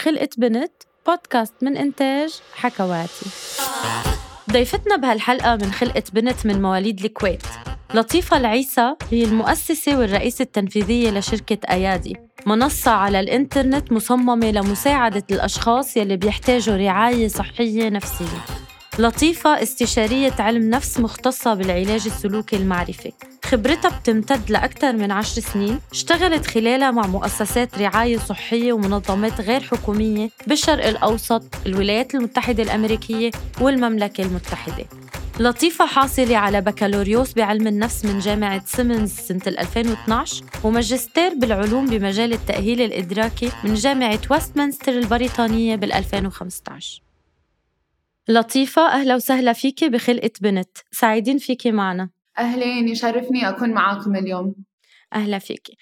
خلقة بنت بودكاست من إنتاج حكواتي. ضيفتنا بهالحلقة من خلقة بنت من مواليد الكويت. لطيفة العيسى هي المؤسسة والرئيسة التنفيذية لشركة أيادي. منصة على الإنترنت مصممة لمساعدة الأشخاص يلي بيحتاجوا رعاية صحية نفسية. لطيفة استشارية علم نفس مختصة بالعلاج السلوكي المعرفي. خبرتها بتمتد لأكثر من عشر سنين. اشتغلت خلالها مع مؤسسات رعاية صحية ومنظمات غير حكومية بالشرق الأوسط الولايات المتحدة الأمريكية والمملكة المتحدة. لطيفة حاصلة على بكالوريوس بعلم النفس من جامعة سيمنز سنة 2012 وماجستير بالعلوم بمجال التأهيل الإدراكي من جامعة ويستمنستر البريطانية بال 2015 لطيفة أهلا وسهلا فيكي بحلقة بنت. سعيدين فيكي معنا. أهلين يشرفني أكون معاكم اليوم. أهلا فيكي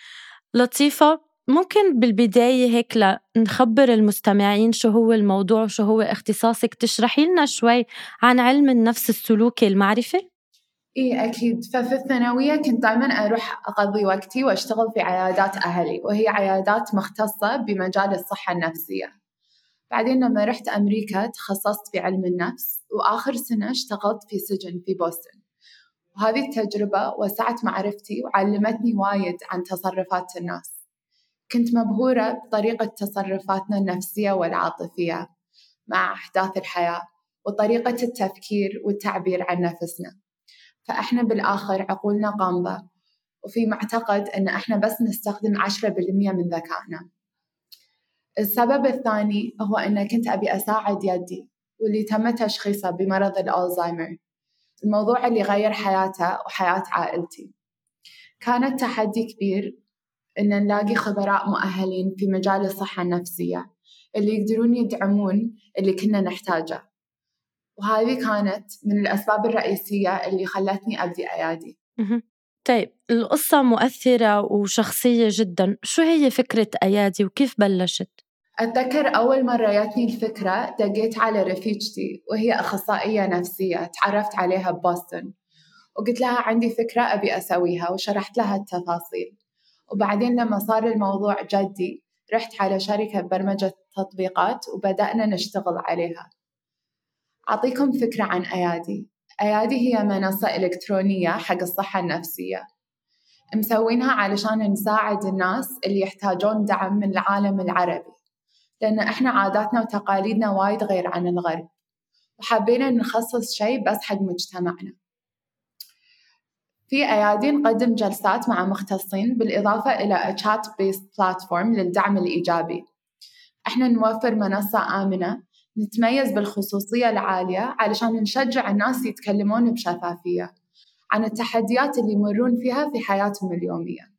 لطيفة ممكن بالبداية هيك لنخبر المستمعين شو هو الموضوع وشو هو اختصاصك تشرحي لنا شوي عن علم النفس السلوكي المعرفي؟ إيه أكيد. ففي الثانوية كنت دائما أروح أقضي وقتي وأشتغل في عيادات أهلي وهي عيادات مختصة بمجال الصحة النفسية. بعدين لما رحت أمريكا تخصصت في علم النفس وآخر سنة اشتغلت في سجن في بوسطن. وهذه التجربة وسعت معرفتي وعلمتني وايد عن تصرفات الناس. كنت مبهورة بطريقة تصرفاتنا النفسية والعاطفية مع أحداث الحياة وطريقة التفكير والتعبير عن نفسنا. فإحنا بالآخر عقولنا غامضة وفي معتقد أن إحنا بس نستخدم عشرة بالمية من ذكائنا. السبب الثاني هو أن كنت أبي أساعد يدي واللي تم تشخيصه بمرض الألزهايمر. الموضوع اللي غير حياته وحياة عائلتي. كانت تحدي كبير إن نلاقي خبراء مؤهلين في مجال الصحة النفسية اللي يقدرون يدعمون اللي كنا نحتاجه. وهذه كانت من الأسباب الرئيسية اللي خلتني أبدي أيادي. طيب القصة مؤثرة وشخصية جدا. شو هي فكرة أيادي وكيف بلشت؟ أتذكر أول مرة جاتني الفكرة دقيت على رفيجتي وهي أخصائية نفسية تعرفت عليها ببوسطن. وقلت لها عندي فكرة أبي أسويها وشرحت لها التفاصيل. وبعدين لما صار الموضوع جدي رحت على شركة برمجة تطبيقات وبدأنا نشتغل عليها. أعطيكم فكرة عن أيادي. أيادي هي منصة إلكترونية حق الصحة النفسية. مسوينها علشان نساعد الناس اللي يحتاجون دعم من العالم العربي. لأن إحنا عاداتنا وتقاليدنا وايد غير عن الغرب. وحبينا نخصص شيء بس حق مجتمعنا. في أيادي نقدم جلسات مع مختصين بالإضافة إلى chat based platform للدعم الإيجابي. إحنا نوفر منصة آمنة نتميز بالخصوصية العالية علشان نشجع الناس يتكلمون بشفافية عن التحديات اللي يمرون فيها في حياتهم اليومية.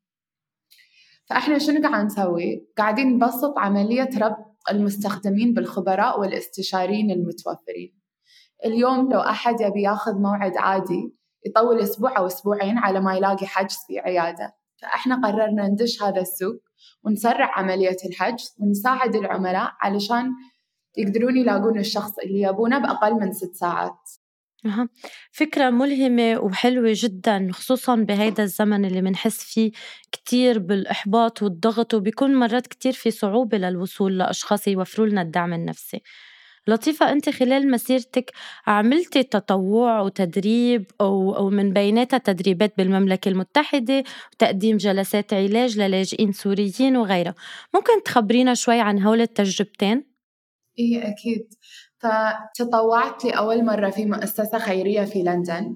فإحنا شنو قاعد نسوي؟ قاعدين نبسط عملية ربط المستخدمين بالخبراء والاستشاريين المتوفرين. اليوم لو أحد يبي ياخذ موعد عادي يطول أسبوع أو أسبوعين على ما يلاقي حجز في عيادة. فإحنا قررنا ندش هذا السوق ونسرع عملية الحجز ونساعد العملاء علشان يقدرون يلاقون الشخص اللي يبونه بأقل من ست ساعات. أه. فكرة ملهمة وحلوة جدا خصوصا بهيدا الزمن اللي منحس فيه كتير بالإحباط والضغط وبيكون مرات كتير في صعوبة للوصول لأشخاص يوفروا لنا الدعم النفسي لطيفة أنت خلال مسيرتك عملتي تطوع وتدريب أو, أو من بيناتها تدريبات بالمملكة المتحدة وتقديم جلسات علاج للاجئين سوريين وغيرها ممكن تخبرينا شوي عن هول التجربتين؟ إيه أكيد. فتطوعت لأول مرة في مؤسسة خيرية في لندن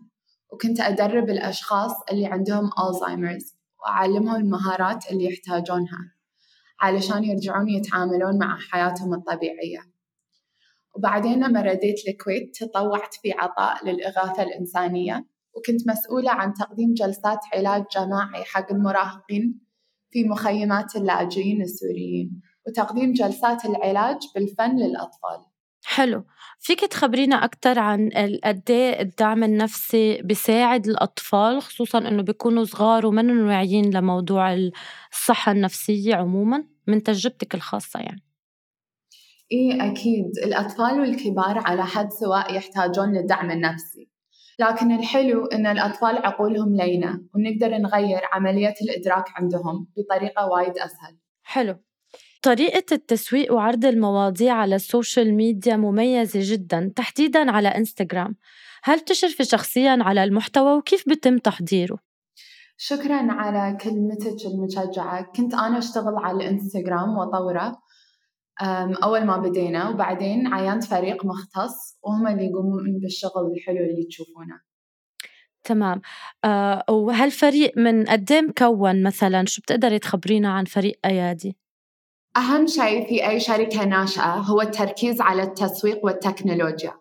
وكنت أدرب الأشخاص اللي عندهم ألزهايمرز وأعلمهم المهارات اللي يحتاجونها علشان يرجعون يتعاملون مع حياتهم الطبيعية. وبعدين لما رديت الكويت تطوعت في عطاء للإغاثة الإنسانية وكنت مسؤولة عن تقديم جلسات علاج جماعي حق المراهقين في مخيمات اللاجئين السوريين. وتقديم جلسات العلاج بالفن للأطفال. حلو. فيك تخبرينا أكثر عن قد إيه الدعم النفسي بيساعد الأطفال خصوصا إنه بيكونوا صغار ومنهم واعيين لموضوع الصحة النفسية عموما من تجربتك الخاصة يعني؟ إيه أكيد. الأطفال والكبار على حد سواء يحتاجون للدعم النفسي. لكن الحلو إن الأطفال عقولهم لينة ونقدر نغير عملية الإدراك عندهم بطريقة وايد أسهل. حلو. طريقة التسويق وعرض المواضيع على ال social media مميزة جدا تحديدا على إنستغرام. هل تشرفي شخصيا على المحتوى وكيف بتم تحضيره؟ شكرا على كلمتك المشجعة. كنت أنا أشتغل على الإنستغرام وأطوره أول ما بدينا وبعدين عينت فريق مختص وهم اللي يقومون بالشغل الحلو اللي تشوفونه. تمام. أه وهالفريق من قد إيه مكون مثلا؟ شو بتقدري تخبرينا عن فريق أيادي؟ أهم شيء في أي شركة ناشئة هو التركيز على التسويق والتكنولوجيا.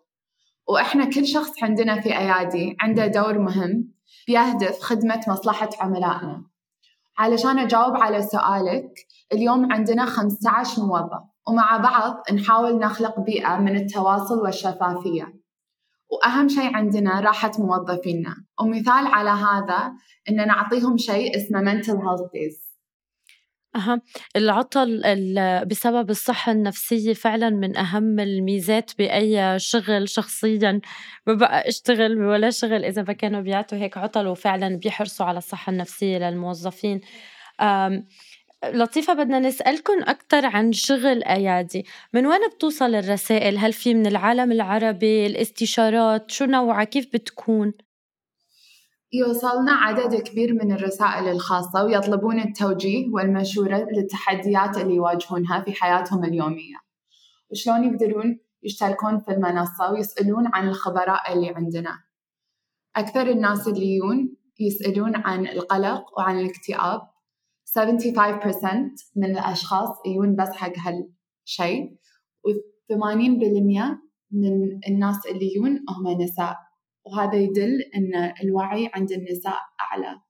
وإحنا كل شخص عندنا في أيادي عنده دور مهم بيهدف خدمة مصلحة عملائنا. علشان أجاوب على سؤالك اليوم عندنا 15 موظف ومع بعض نحاول نخلق بيئة من التواصل والشفافية. وأهم شيء عندنا راحة موظفينا. ومثال على هذا إن نعطيهم شيء اسمه mental health days. أها. العطل بسبب الصحة النفسية فعلا من أهم الميزات بأي شغل شخصيا. ما بقى أشتغل ولا شغل إذا ما كانوا بيعطوا هيك عطل وفعلا بيحرصوا على الصحة النفسية للموظفين. لطيفة بدنا نسألكم أكثر عن شغل أيادي. من وين بتوصل الرسائل؟ هل في من العالم العربي؟ الاستشارات؟ شو نوعها؟ كيف بتكون؟ يوصلنا عدد كبير من الرسائل الخاصة ويطلبون التوجيه والمشورة للتحديات اللي يواجهونها في حياتهم اليومية. وشلون يقدرون يشتركون في المنصة ويسألون عن الخبراء اللي عندنا؟ أكثر الناس اللي يجون يسألون عن القلق وعن الاكتئاب. 75% من الأشخاص يجون بس حق هالشيء و80% من الناس اللي يجون هم نساء. وهذا يدل أن الوعي عند النساء أعلى.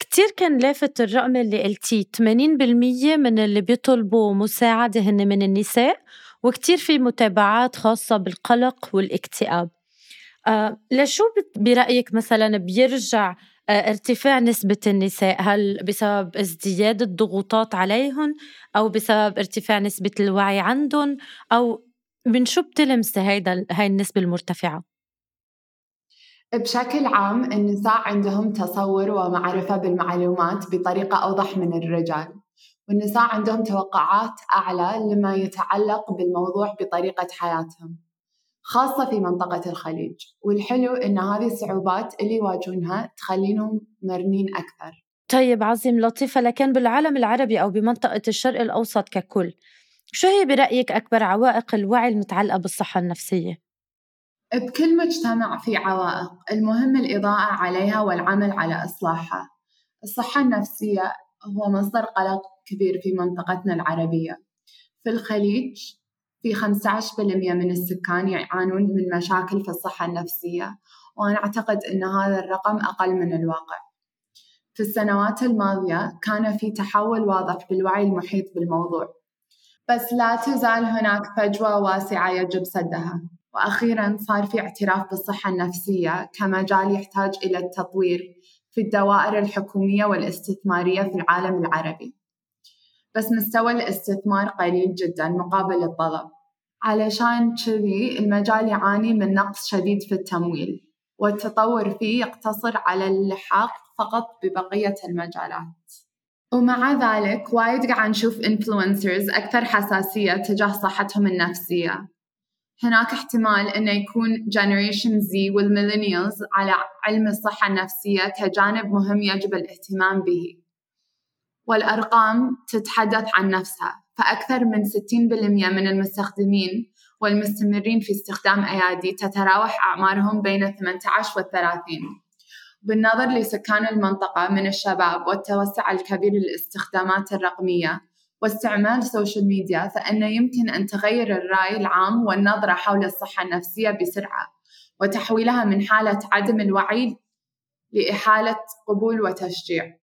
كتير كان لافت الرقم اللي قلتيه 80% من اللي بيطلبوا مساعدة هن من النساء وكتير في متابعات خاصة بالقلق والاكتئاب. آه لشو برأيك مثلا بيرجع آه ارتفاع نسبة النساء؟ هل بسبب ازدياد الضغوطات عليهم أو بسبب ارتفاع نسبة الوعي عندهم أو من شو بتلمسي هيدا هاي النسبة المرتفعة؟ بشكل عام النساء عندهم تصور ومعرفة بالمعلومات بطريقة أوضح من الرجال والنساء عندهم توقعات أعلى لما يتعلق بالموضوع بطريقة حياتهم خاصة في منطقة الخليج. والحلو إن هذه الصعوبات اللي يواجهونها تخلينهم مرنين أكثر. طيب عظيم لطيفة. لكن بالعالم العربي أو بمنطقة الشرق الأوسط ككل شو هي برأيك أكبر عوائق الوعي المتعلقة بالصحة النفسية؟ بكل مجتمع في عوائق المهم الإضاءة عليها والعمل على إصلاحها. الصحة النفسية هو مصدر قلق كبير في منطقتنا العربية. في الخليج في 15% من السكان يعانون من مشاكل في الصحة النفسية وأنا أعتقد أن هذا الرقم أقل من الواقع. في السنوات الماضية كان في تحول واضح بالوعي المحيط بالموضوع. بس لا تزال هناك فجوة واسعة يجب سدها. وأخيرا صار في اعتراف بالصحة النفسية كمجال يحتاج إلى التطوير في الدوائر الحكومية والاستثمارية في العالم العربي. بس مستوى الاستثمار قليل جدا مقابل الطلب. علشان كذي المجال يعاني من نقص شديد في التمويل والتطور فيه يقتصر على اللحاق فقط ببقية المجالات. ومع ذلك وايد قاعد نشوف influencers أكثر حساسية تجاه صحتهم النفسية. هناك احتمال أنه يكون Generation Z وال millennials على علم الصحة النفسية كجانب مهم يجب الاهتمام به. والأرقام تتحدث عن نفسها فأكثر من 60% من المستخدمين والمستمرين في استخدام أيادي تتراوح أعمارهم بين 18 و 30 بالنظر لسكان المنطقة من الشباب والتوسع الكبير للاستخدامات الرقمية واستعمال السوشيال ميديا فإنه يمكن أن تغير الرأي العام والنظرة حول الصحة النفسية بسرعة. وتحويلها من حالة عدم الوعي لحالة قبول وتشجيع.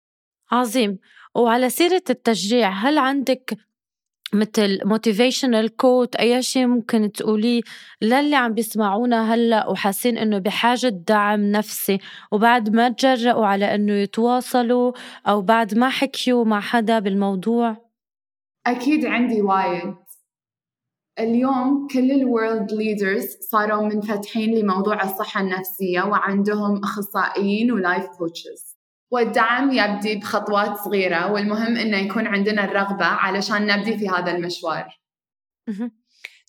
عظيم. وعلى سيرة التشجيع هل عندك مثل motivational quote أي شيء ممكن تقوليه للي عم بيسمعونا هلأ وحاسين إنه بحاجة دعم نفسي؟ وبعد ما تجرأوا على إنه يتواصلوا أو بعد ما حكيوا مع حدا بالموضوع؟ أكيد عندي وايد. اليوم كل ال world leaders صاروا منفتحين لموضوع الصحة النفسية وعندهم أخصائيين و life coaches والدعم يبدي بخطوات صغيرة والمهم إنه يكون عندنا الرغبة علشان نبدي في هذا المشوار.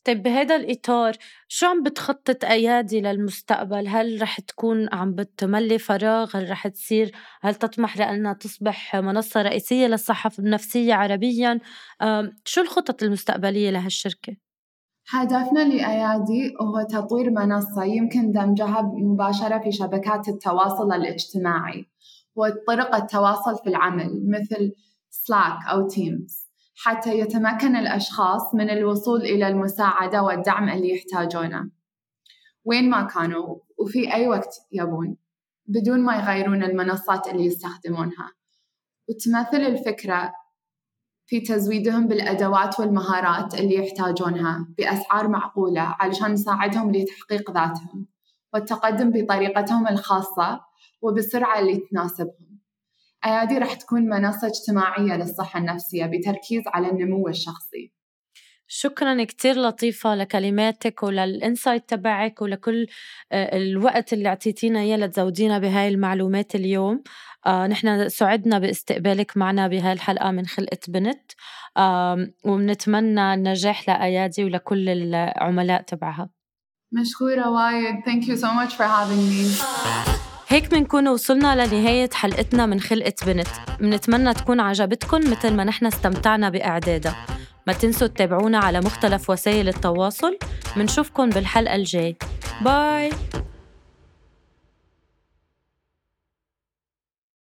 طيب بهذا الإطار شو عم بتخطط أيادي للمستقبل؟ هل رح تكون عم بتملي فراغ؟ هل رح تصير هل تطمح لأنها تصبح منصة رئيسية للصحة النفسية عربيا؟ شو الخطط المستقبلية لهالشركة؟ هدفنا لأيادي هو تطوير منصة يمكن دمجها مباشرة في شبكات التواصل الاجتماعي وطرق التواصل في العمل مثل سلاك أو تيمز حتى يتمكن الأشخاص من الوصول إلى المساعدة والدعم اللي يحتاجونه. وين ما كانوا وفي أي وقت يبون بدون ما يغيرون المنصات اللي يستخدمونها. وتمثل الفكرة في تزويدهم بالأدوات والمهارات اللي يحتاجونها بأسعار معقولة علشان نساعدهم لتحقيق ذاتهم والتقدم بطريقتهم الخاصة وبالسرعة اللي تناسبهم. أيادي راح تكون منصة اجتماعية للصحة النفسية بتركيز على النمو الشخصي. شكرا كتير لطيفة لكلماتك وللإنسايت تبعك ولكل آه، الوقت اللي أعطيتينا إياه لتزودينا بهاي المعلومات اليوم. آه نحن سعدنا باستقبالك معنا بهاي الحلقة من خلقة بنت. آه وبنتمنى النجاح لأيادي ولكل العملاء تبعها. مشكورة وايد. Thank you so much for having me. هيك بنكون وصلنا لنهاية حلقتنا من خلقة بنت. بنتمنى تكون عجبتكم مثل ما نحن استمتعنا بإعدادها. ما تنسوا تتابعونا على مختلف وسائل التواصل. منشوفكن بالحلقة الجاي باي